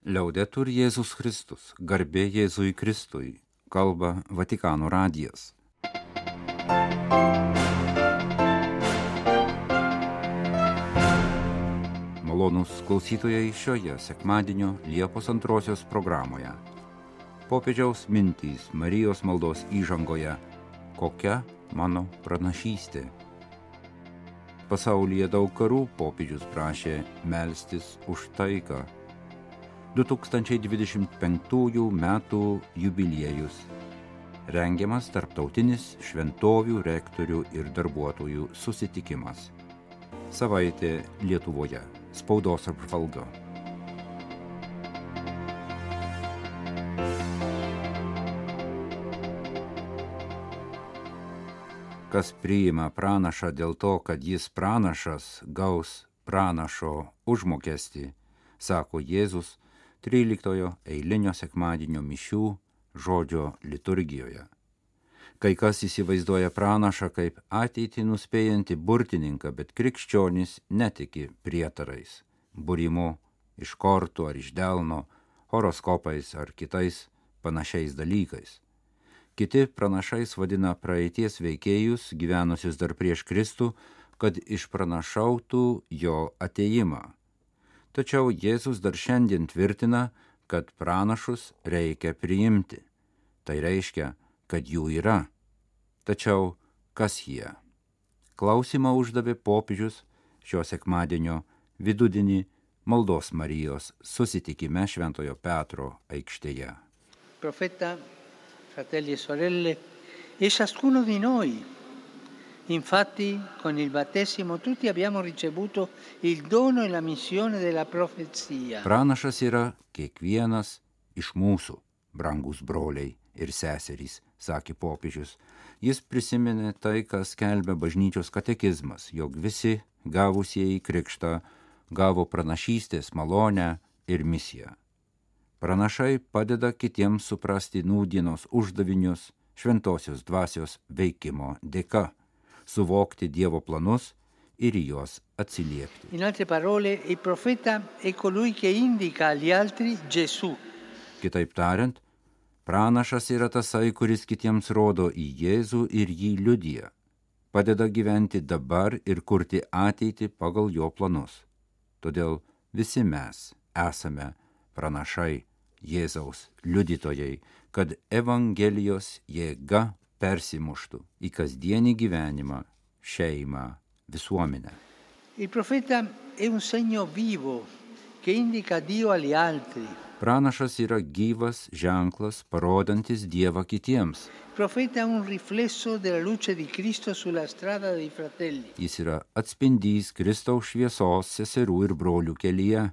Liaudetur Jėzus Kristus, garbė Jėzui Kristui, kalba Vatikano radijas. Malonus klausytojai šioje sekmadienio Liepos antrosios programoje. Popiežiaus mintys Marijos maldos įžangoje. Kokia mano pranašystė? Pasaulyje daug karų popiežius prašė melstis už taiką 2025 metų jubiliejus. Rengiamas tarptautinis šventovių rektorių ir darbuotojų susitikimas. Savaitė Lietuvoje. Spaudos apžvalga. Kas priima pranašą dėl to, kad jis pranašas gaus pranašo užmokestį, sako Jėzus 13 eilinio sekmadienio mišių žodžio liturgijoje. Kai kas įsivaizduoja pranašą kaip ateitį nuspėjantį burtininką, bet krikščionys netiki prietarais, būrimu iš kortų ar iš delno, horoskopais ar kitais panašiais dalykais. Kiti pranašais vadina praeities veikėjus, gyvenusius dar prieš Kristų, kad išpranašautų jo ateimą. Tačiau Jėzus dar šiandien tvirtina, kad pranašus reikia priimti. Tai reiškia, kad jų yra. Tačiau kas jie? Klausimą uždavė popiežius šio sekmadienio vidudienį maldos Marijos susitikime Šventojo Petro aikštėje. Profeta, fratelli e sorelle, e ciascuno di noi. Infatti, con il battesimo tutti abbiamo ricevuto il dono e la missione della profezia. Pranašas yra kiekvienas iš mūsų, brangus broliai ir seserys, sakė popiežius. Jis prisiminė tai, kas skelbia bažnyčios katekizmas, jog visi gavusieji krikštą gavo pranašystės malonę ir misiją. Pranašai padeda kitiems suprasti nūdienos uždavinius šventosios dvasios veikimo dėka, suvokti Dievo planus ir į juos atsiliepti. Kitaip tariant, pranašas yra tasai, kuris kitiems rodo į Jėzų ir jį liudyja, padeda gyventi dabar ir kurti ateitį pagal jo planus. Todėl visi mes esame pranašai Jėzaus liudytojai, kad Evangelijos jėga persimuštų į kasdienį gyvenimą, šeimą, visuomenę. Pranašas yra gyvas ženklas, parodantis Dievą kitiems. Jis yra atspindys Kristaus šviesos seserų ir brolių kelyje.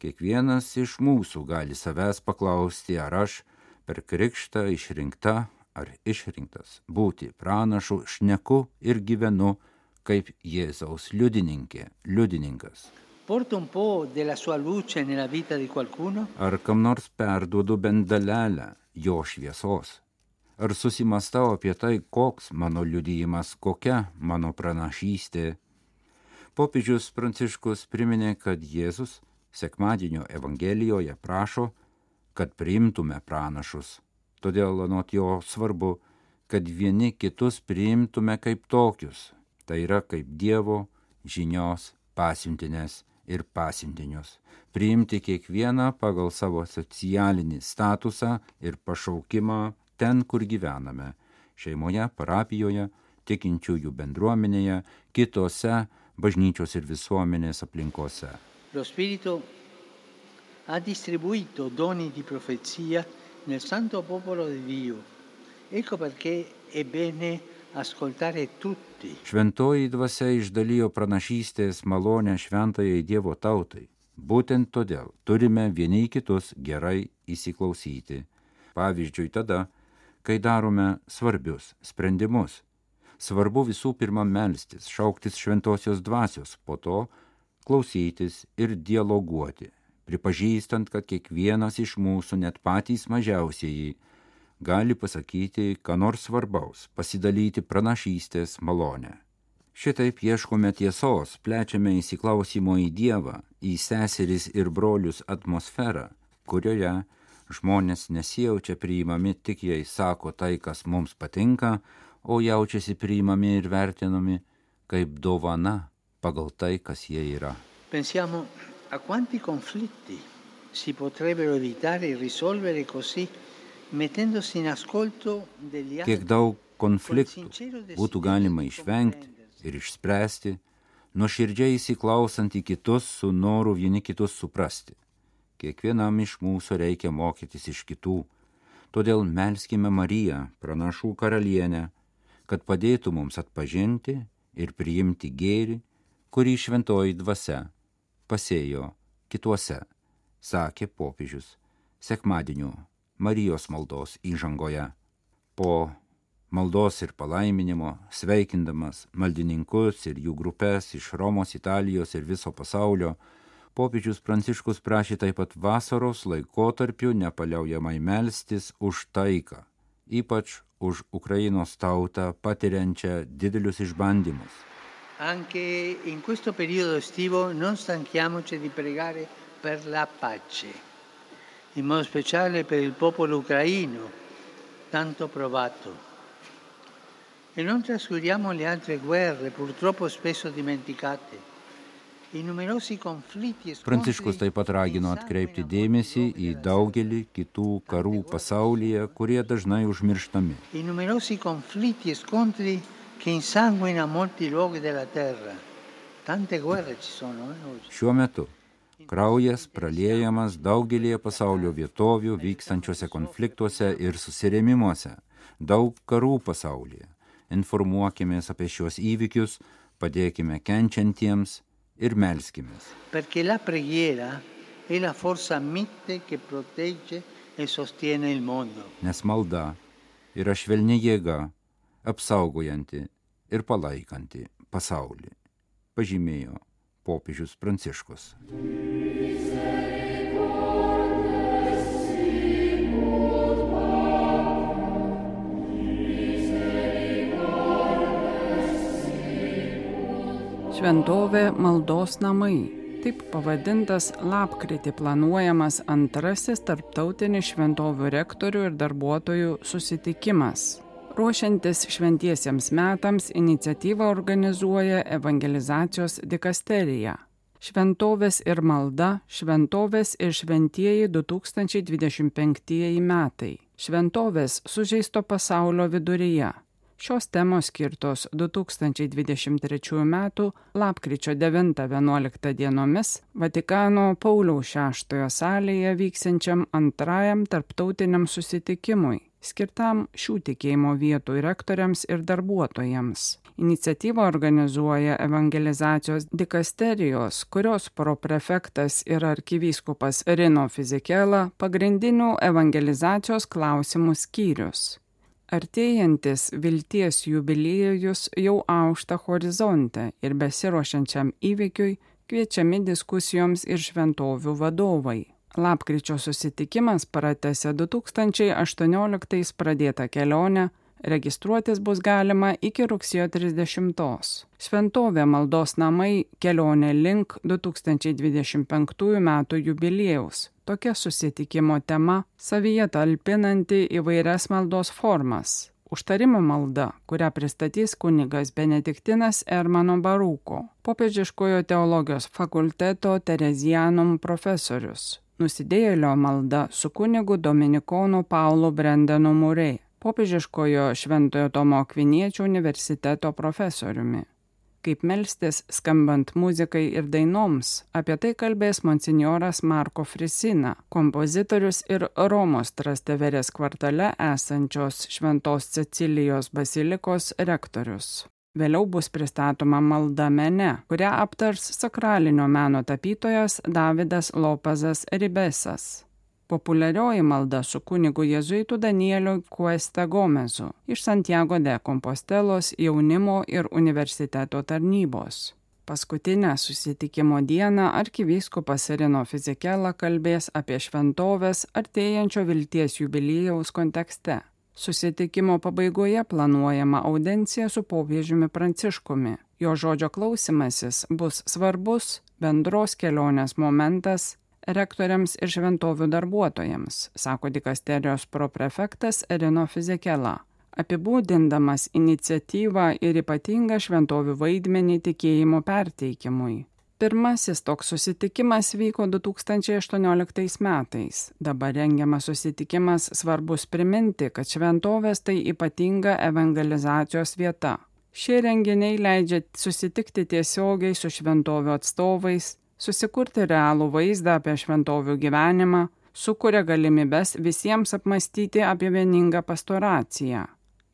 Kiekvienas iš mūsų gali savęs paklausti, ar aš per krikštą išrinkta ar išrinktas būti pranašu šneku ir gyvenu kaip Jėzaus liudininkė, liudininkas. Ar kam nors perduodu bent dalelę jo šviesos? Ar susimastau apie tai, koks mano liudijimas, kokia mano pranašystė? Popiežius Pranciškus priminė, kad Jėzus sekmadienio Evangelijoje prašo, kad priimtume pranašus. Todėl anot jo svarbu, kad vieni kitus priimtume kaip tokius, tai yra kaip Dievo žinios pasiuntinės ir pasiuntinius, priimti kiekvieną pagal savo socialinį statusą ir pašaukimą ten, kur gyvename - šeimoje, parapijoje, tikinčiųjų bendruomenėje, kitose bažnyčios ir visuomenės aplinkose. Lo Spirito ha distribuito doni di profezia nel santo popolo di Dio. Ecco perché è bene ascoltare tutti. Šventoji dvasia išdalijo pranašystės malonę šventajai Dievo tautai. Būtent todėl turime vieni kitus gerai įsiklausyti. Pavyzdžiui, tada, kai darome svarbius sprendimus. Svarbu visų pirma melstis, šauktis šventosios dvasios, po to klausytis ir dialoguoti, pripažįstant, kad kiekvienas iš mūsų, net patys mažiausieji, gali pasakyti, ką nors svarbaus, pasidalyti pranašystės malonę. Šitaip ieškome tiesos, plečiame įsiklausimo į Dievą, į seseris ir brolius atmosferą, kurioje žmonės nesijaučia priimami tik jei sako tai, kas mums patinka, o jaučiasi priimami ir vertinami kaip dovana pagal tai, kas jie yra. Pensiamo a quanti conflitti si potrebbero evitare e risolvere così, mettendosi in ascolto degli altri. Kiek daug konfliktų būtų galima išvengti ir išspręsti, nuoširdžiai įsiklausant į kitus su noru vieni kitus suprasti. Kiekvienam iš mūsų reikia mokytis iš kitų, todėl melskime Mariją, pranašų karalienę, kad padėtų mums atpažinti ir priimti gėrį, kurį šventoji dvasia pasėjo kituose, sakė popiežius sekmadienio Marijos maldos įžangoje. Po maldos ir palaiminimo, sveikindamas maldininkus ir jų grupės iš Romos, Italijos ir viso pasaulio, popiežius Pranciškus prašė taip pat vasaros laikotarpiu nepaliaujamai melstis už taiką, ypač už Ukrainos tautą patiriančią didelius išbandymus. Anche in questo periodo estivo non stanchiamoci di pregare per la pace, in modo speciale per il popolo ucraino, tanto provato. E non trascuriamo le altre guerre, purtroppo spesso dimenticate. I numerosi conflitti e Pranciškus taip pat ragino atkreipti dėmesį į daugelį kitų karų pasaulyje, kurie dažnai užmirštami. Che insanguina molti luoghi della terra. Tante guerre ci sono eh, oggi. Šiuo metu kraujas praliejamas daugelėje pasaulio vietovių vykstančiuose konfliktuose ir susirėmimuose, daug karų pasaulyje. Informuokimės apie šios įvykius, padėkime kenčiantiems ir melskimės. Perché la preghiera è la forza mite che protegge e sostiene il mondo. Nes malda yra švelni jėga, apsaugojanti ir palaikanti pasaulį, pažymėjo popiežius Pranciškus. Šventovė maldos namai. Taip pavadintas lapkritį planuojamas antrasis tarptautinis šventovių rektorių ir darbuotojų susitikimas. Ruošiantis šventiesiems metams iniciatyvą organizuoja evangelizacijos dikasterija. Šventovės ir malda, šventovės ir šventieji 2025 metai. Šventovės sužeisto pasaulio viduryje. Šios temos skirtos 2023 m. lapkričio 9-11 dienomis Vatikano Pauliaus VI salėje vyksiančiam antrajam tarptautiniam susitikimui, skirtam šių tikėjimo vietų rektoriams ir darbuotojams. Iniciatyvą organizuoja evangelizacijos dikasterijos, kurios proprefektas ir arkivyskupas Rino Fizikela pagrindinių evangelizacijos klausimų skyrius. Artėjantis vilties jubiliejus jau aušta horizonte ir besiruošiančiam įvykiui kviečiami diskusijoms ir šventovių vadovai. Lapkričio susitikimas pratęsė 2018 pradėtą kelionę, registruotis bus galima iki rugsėjo 30. Šventovė maldos namai kelionė link 2025 m. jubiliejaus tokia susitikimo tema savyje talpinanti įvairias maldos formas. Užtarimo malda, kurią pristatys kunigas Benediktinas Ermano Barūko, popiežiškojo teologijos fakulteto Terezijanum profesorius. Nusidėjėlio malda su kunigu Dominikonu Paulo Brendanu Murei, popiežiškojo Šventojo Tomo Akviniečio universiteto profesoriumi kaip melstis skambant muzikai ir dainoms. Apie tai kalbės monsinjoras Marko Frisina, kompozitorius ir Romos Trasteverės kvartale esančios Šventos Cecilijos basilikos rektorius. Vėliau bus pristatoma malda mene, kurią aptars sakralinio meno tapytojas Davidas Lopazas Ribesas. Populiarioji malda su kunigu jėzuitu Danieliu Cuesta Gomezu iš Santiago de Compostelos jaunimo ir universiteto tarnybos. Paskutinę susitikimo dieną arkivyskupas Rino Fizikela kalbės apie šventovės artėjančio vilties jubiliejaus kontekste. Susitikimo pabaigoje planuojama audencija su popiežiumi Pranciškumi. Jo žodžio klausimasis bus svarbus bendros kelionės momentas rektoriams ir šventovių darbuotojams, sako dikasterijos proprefektas Erino Fizikela apibūdindamas iniciatyvą ir ypatingą šventovių vaidmenį tikėjimo perteikimui. Pirmasis toks susitikimas vyko 2018 metais. Dabar rengiamas susitikimas svarbus priminti, kad šventovės tai ypatinga evangelizacijos vieta. Šie renginiai leidžia susitikti tiesiogiai su šventovių atstovais, susikurti realų vaizdą apie šventovių gyvenimą, sukuria galimybes visiems apmastyti apie vieningą pastoraciją.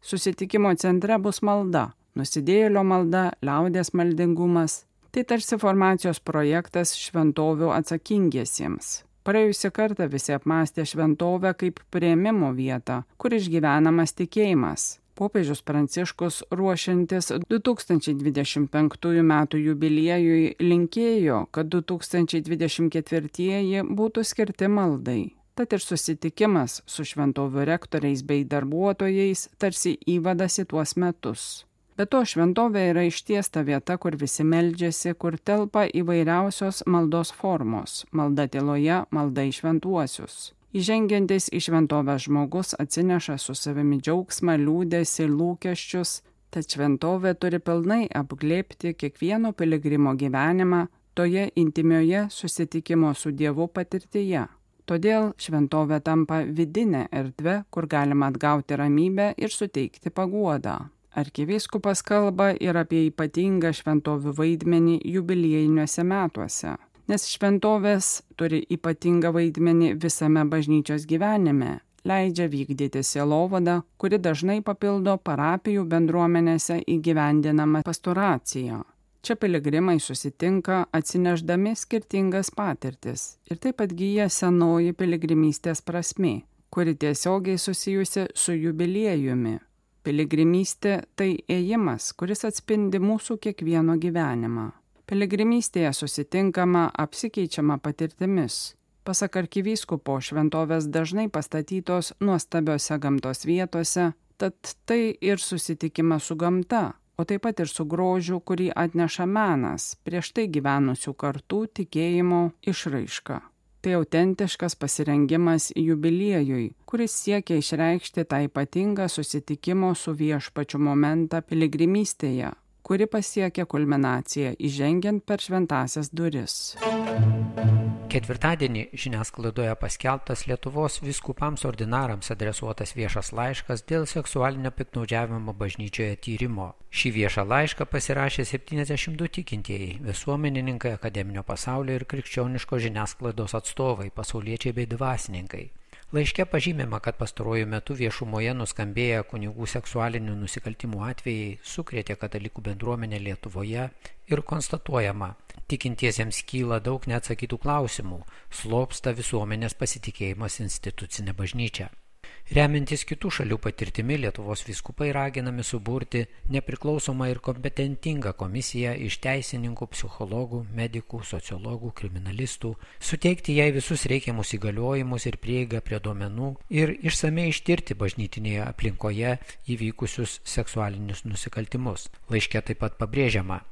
Susitikimo centre bus malda, nusidėjėlio malda, liaudės maldingumas, Tai tarsi formacijos projektas šventovių atsakingiesiems. Praėjusią kartą visi apmastė šventovę kaip prieimimo vietą, kur išgyvenamas tikėjimas. Popiežius Pranciškus ruošiantis 2025 m. jubiliejui linkėjo, kad 2024 būtų skirti maldai. Tad ir susitikimas su šventovių rektoriais bei darbuotojais tarsi įvadas į tuos metus. Be to šventovė yra ištiesta vieta, kur visi meldžiasi, kur telpa įvairiausios maldos formos - malda tyloje, malda į šventuosius. Įžengiantis į šventovę žmogus atsineša su savimi džiaugsmą, liūdėsi, lūkesčius, tad šventovė turi pilnai apglėpti kiekvieno piligrimo gyvenimą toje intimioje susitikimo su Dievu patirtyje. Todėl šventovė tampa vidinė erdvė, kur galima atgauti ramybę ir suteikti paguodą. Arkivyskupas kalba ir apie ypatingą šventovių vaidmenį jubiliejiniuose metuose, nes šventovės turi ypatingą vaidmenį visame bažnyčios gyvenime, leidžia vykdyti sielovadą, kuri dažnai papildo parapijų bendruomenėse įgyvendinamą pastoraciją. Čia piligrimai susitinka atsineždami skirtingas patirtis ir taip atgyja senoji piligrimystės prasme, kuri tiesiogiai susijusi su jubiliejumi Piligrimystė tai ėjimas, kuris atspindi mūsų kiekvieno gyvenimą. Piligrimystėje susitinkama, apsikeičiama patirtimis. Pasak arkivyskupo šventovės dažnai pastatytos nuostabiose gamtos vietose, tad tai ir susitikimas su gamta, o taip pat ir su grožiu, kurį atneša menas prieš tai gyvenusių kartų tikėjimo išraiška. Tai autentiškas pasirengimas jubiliejui, kuris siekia išreikšti tą ypatingą susitikimo su viešpačiu momentą piligrimystėje, kuri pasiekia kulminaciją įžengiant per šventasias duris. Ketvirtadienį žiniasklaidoje paskelbtas Lietuvos viskupams ordinarams adresuotas viešas laiškas dėl seksualinio piknaudžiavimo bažnyčioje tyrimo. Šį viešą laišką pasirašė 72 tikintieji, visuomenininkai akademinio pasaulio ir krikščioniško žiniasklaidos atstovai, pasauliečiai bei dvasininkai. Laiške pažymima, kad pastaruoju metu viešumoje nuskambėję kunigų seksualinių nusikaltimų atvejai sukrėtė katalikų bendruomenę Lietuvoje ir konstatuojama, tikintiesiems kyla daug neatsakytų klausimų, slopsta visuomenės pasitikėjimas institucinė bažnyčia. Remiantis kitų šalių patirtimi, Lietuvos viskupai raginami suburti nepriklausomą ir kompetentingą komisiją iš teisininkų, psichologų, medikų, sociologų, kriminalistų, suteikti jai visus reikiamus įgaliojimus ir prieigą prie duomenų ir išsamei ištirti bažnytinėje aplinkoje įvykusius seksualinius nusikaltimus. Laiške taip pat pabrėžiama,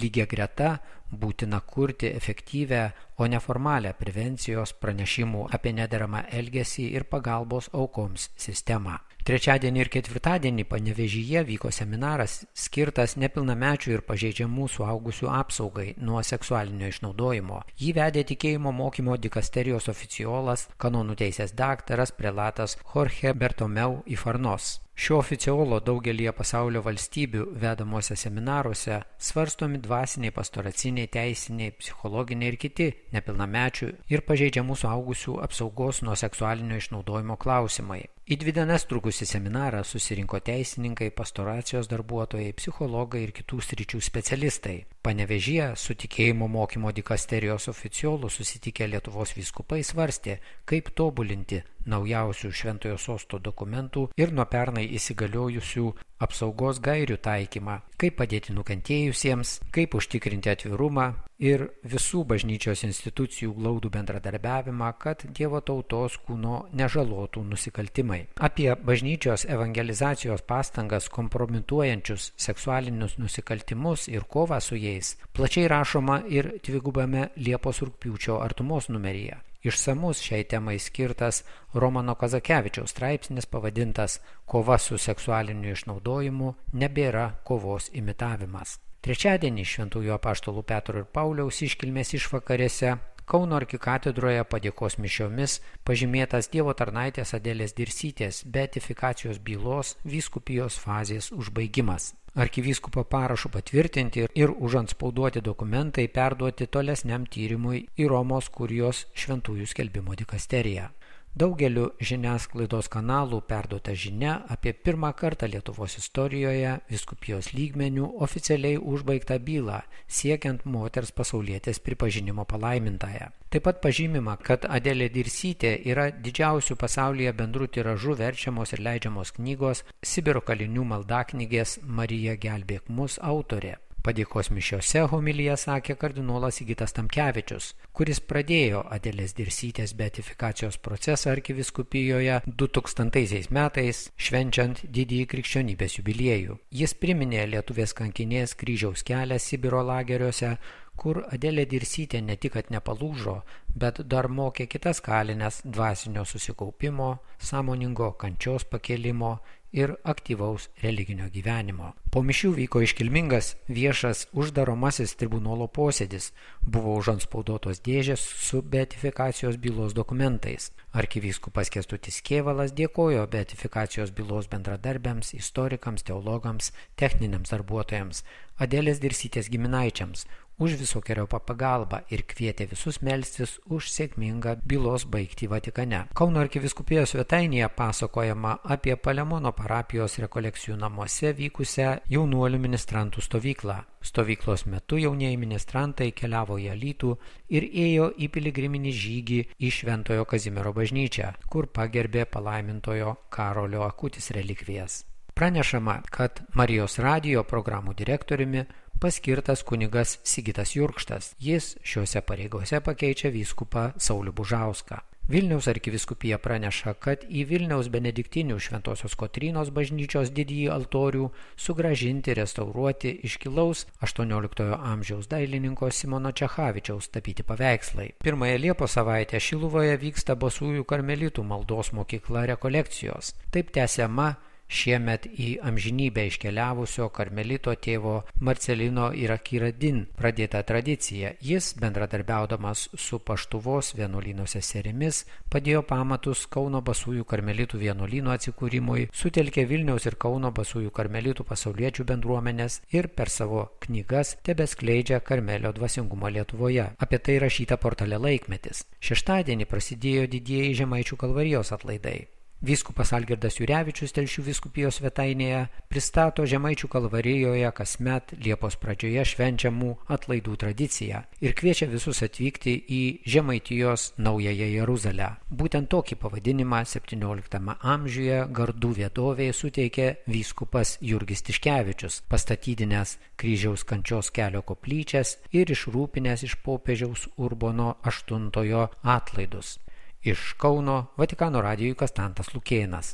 lygia greta būtina kurti efektyvę, o neformalią prevencijos pranešimų apie nederamą elgesį ir pagalbos aukoms sistemą. Trečiadienį ir ketvirtadienį panevežyje vyko seminaras skirtas nepilnamečių ir pažeidžiamų suaugusių apsaugai nuo seksualinio išnaudojimo. Jį vedė tikėjimo mokymo dikasterijos oficiolas, kanonų teisės daktaras, prelatas Jorge Bertomeu Ifarnos. Šio oficiolo daugelie pasaulio valstybių vedamuose seminaruose svarstomi dvasiniai, pastoraciniai, teisiniai, psichologiniai ir kiti nepilnamečių ir pažeidžiamų suaugusių apsaugos nuo seksualinio išnaudojimo klausimai. Į dvi dienas trukusi seminarą susirinko teisininkai, pastoracijos darbuotojai, psichologai ir kitų sričių specialistai. Panevežyje su tikėjimo mokymo dikasterijos oficiolų susitikę Lietuvos vyskupai svarstė, kaip tobulinti naujausių šventojo sosto dokumentų ir nuo pernai įsigaliojusių apsaugos gairių taikymą, kaip padėti nukentėjusiems, kaip užtikrinti atvirumą, ir visų bažnyčios institucijų glaudų bendradarbiavimą, kad Dievo tautos kūno nežalotų nusikaltimai. Apie bažnyčios evangelizacijos pastangas kompromituojančius seksualinius nusikaltimus ir kovą su jais plačiai rašoma ir dvigubame Liepos rūpiučio artumos numeryje. Išsamus šiai temai skirtas Romano Kazakevičiaus straipsnis pavadintas Kova su seksualiniu išnaudojimu nebėra kovos imitavimas. Trečiadienį Šventųjų apaštalų Petro ir Pauliaus iškilmės išvakarėse Kauno arkikatedroje padėkos mišiomis pažymėtas Dievo tarnaitės Adėlės Dirsytės beatifikacijos bylos vyskupijos fazės užbaigimas. Arkivyskupo parašų patvirtinti ir užantspauduoti dokumentai perduoti tolesniam tyrimui į Romos kurijos šventųjų skelbimo dikasteriją. Daugeliu žiniasklaidos kanalų perduota žinia apie pirmą kartą Lietuvos istorijoje viskupijos lygmenių oficialiai užbaigtą bylą siekiant moters pasaulietės pripažinimo palaimintąją. Taip pat pažymima, kad Adelė Dirsytė yra didžiausių pasaulyje bendrų tiražų verčiamos ir leidžiamos knygos Sibiro kalinių maldaknygės Marija gelbėk mus autorė. Padėkos mišiose homilyje sakė kardinolas Įgytas Tamkevičius, kuris pradėjo Adelės Dirsytės beatifikacijos procesą arkiviskupijoje 2000 metais, švenčiant didįjį krikščionybės jubiliejų. Jis priminė lietuvės kankinės kryžiaus kelią Sibiro lageriuose, kur Adelė Dirsytė ne tik, kad nepalūžo, bet dar mokė kitas kalinės dvasinio susikaupimo, sąmoningo kančios pakelimo ir aktyvaus religinio gyvenimo. Po mišių vyko iškilmingas viešas uždaromasis tribunolo posėdis, buvo užanspaudotos dėžės su beatifikacijos bylos dokumentais. Arkivyskupas Kestutis Kievalas dėkojo beatifikacijos bylos bendradarbiams, istorikams, teologams, techniniams darbuotojams, Adėlės dirsytės giminaičiams už visokiojopą pagalbą ir kvietė visus melstis už sėkmingą bylos baigtį Vatikane. Kauno arkiviskupijos svetainėje pasakojama apie Palemono parapijos rekolekcijų namuose vykusią jaunuolių ministrantų stovyklą. Stovyklos metu jaunieji ministrantai keliavo į Alytų ir ėjo į piligriminį žygį į Šventojo Kazimiero bažnyčią, kur pagerbė palaimintojo Karolio Akutis relikvijas. Pranešama, kad Marijos radio programų direktoriumi paskirtas kunigas Sigitas Jurkštas. Jis šiuose pareigose pakeičia vyskupą Saulių Bužauską. Vilniaus arkiviskupija praneša, kad į Vilniaus benediktinių Šventojios Kotrynos bažnyčios didįjį altorių sugražinti, restauruoti iškilaus XVIII amžiaus dailininko Simono Čechavičiaus tapyti paveikslai. Pirmąją Liepos savaitę Šiluvoje vyksta Basųjų karmelitų maldos mokykla rekolekcijos. Taip tęsiama šiemet į amžinybę iškeliavusio karmelito tėvo Marcelino Irakiradin pradėta tradicija. Jis, bendradarbiaudamas su paštuvos vienuolino seserimis, padėjo pamatus Kauno basųjų karmelitų vienuolino atsikūrimui, sutelkė Vilniaus ir Kauno basųjų karmelitų pasauliečių bendruomenės ir per savo knygas tebeskleidžia karmelio dvasingumo Lietuvoje. Apie tai rašyta portale laikmetis. Šeštadienį prasidėjo didieji žemaičių kalvarijos atlaidai. Vyskupas Algirdas Jurevičius Telšių viskupijos svetainėje pristato Žemaičių kalvarijoje kasmet Liepos pradžioje švenčiamų atlaidų tradiciją ir kviečia visus atvykti į Žemaitijos Naująją Jeruzalę. Būtent tokį pavadinimą XVII amžiuje gardų vietovėje suteikė vyskupas Jurgis Tiškevičius, pastatydinęs kryžiaus kančios kelio koplyčias ir išrūpinęs iš popiežiaus Urbono VIII atlaidus. Iš Kauno Vatikano radijui Kastantas Lukėnas.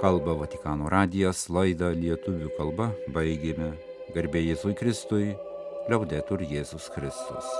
Kalba Vatikano radijas, laidą lietuvių kalba baigėme. Garbė Jėzui Kristui, liaudetur Jėzus Kristus.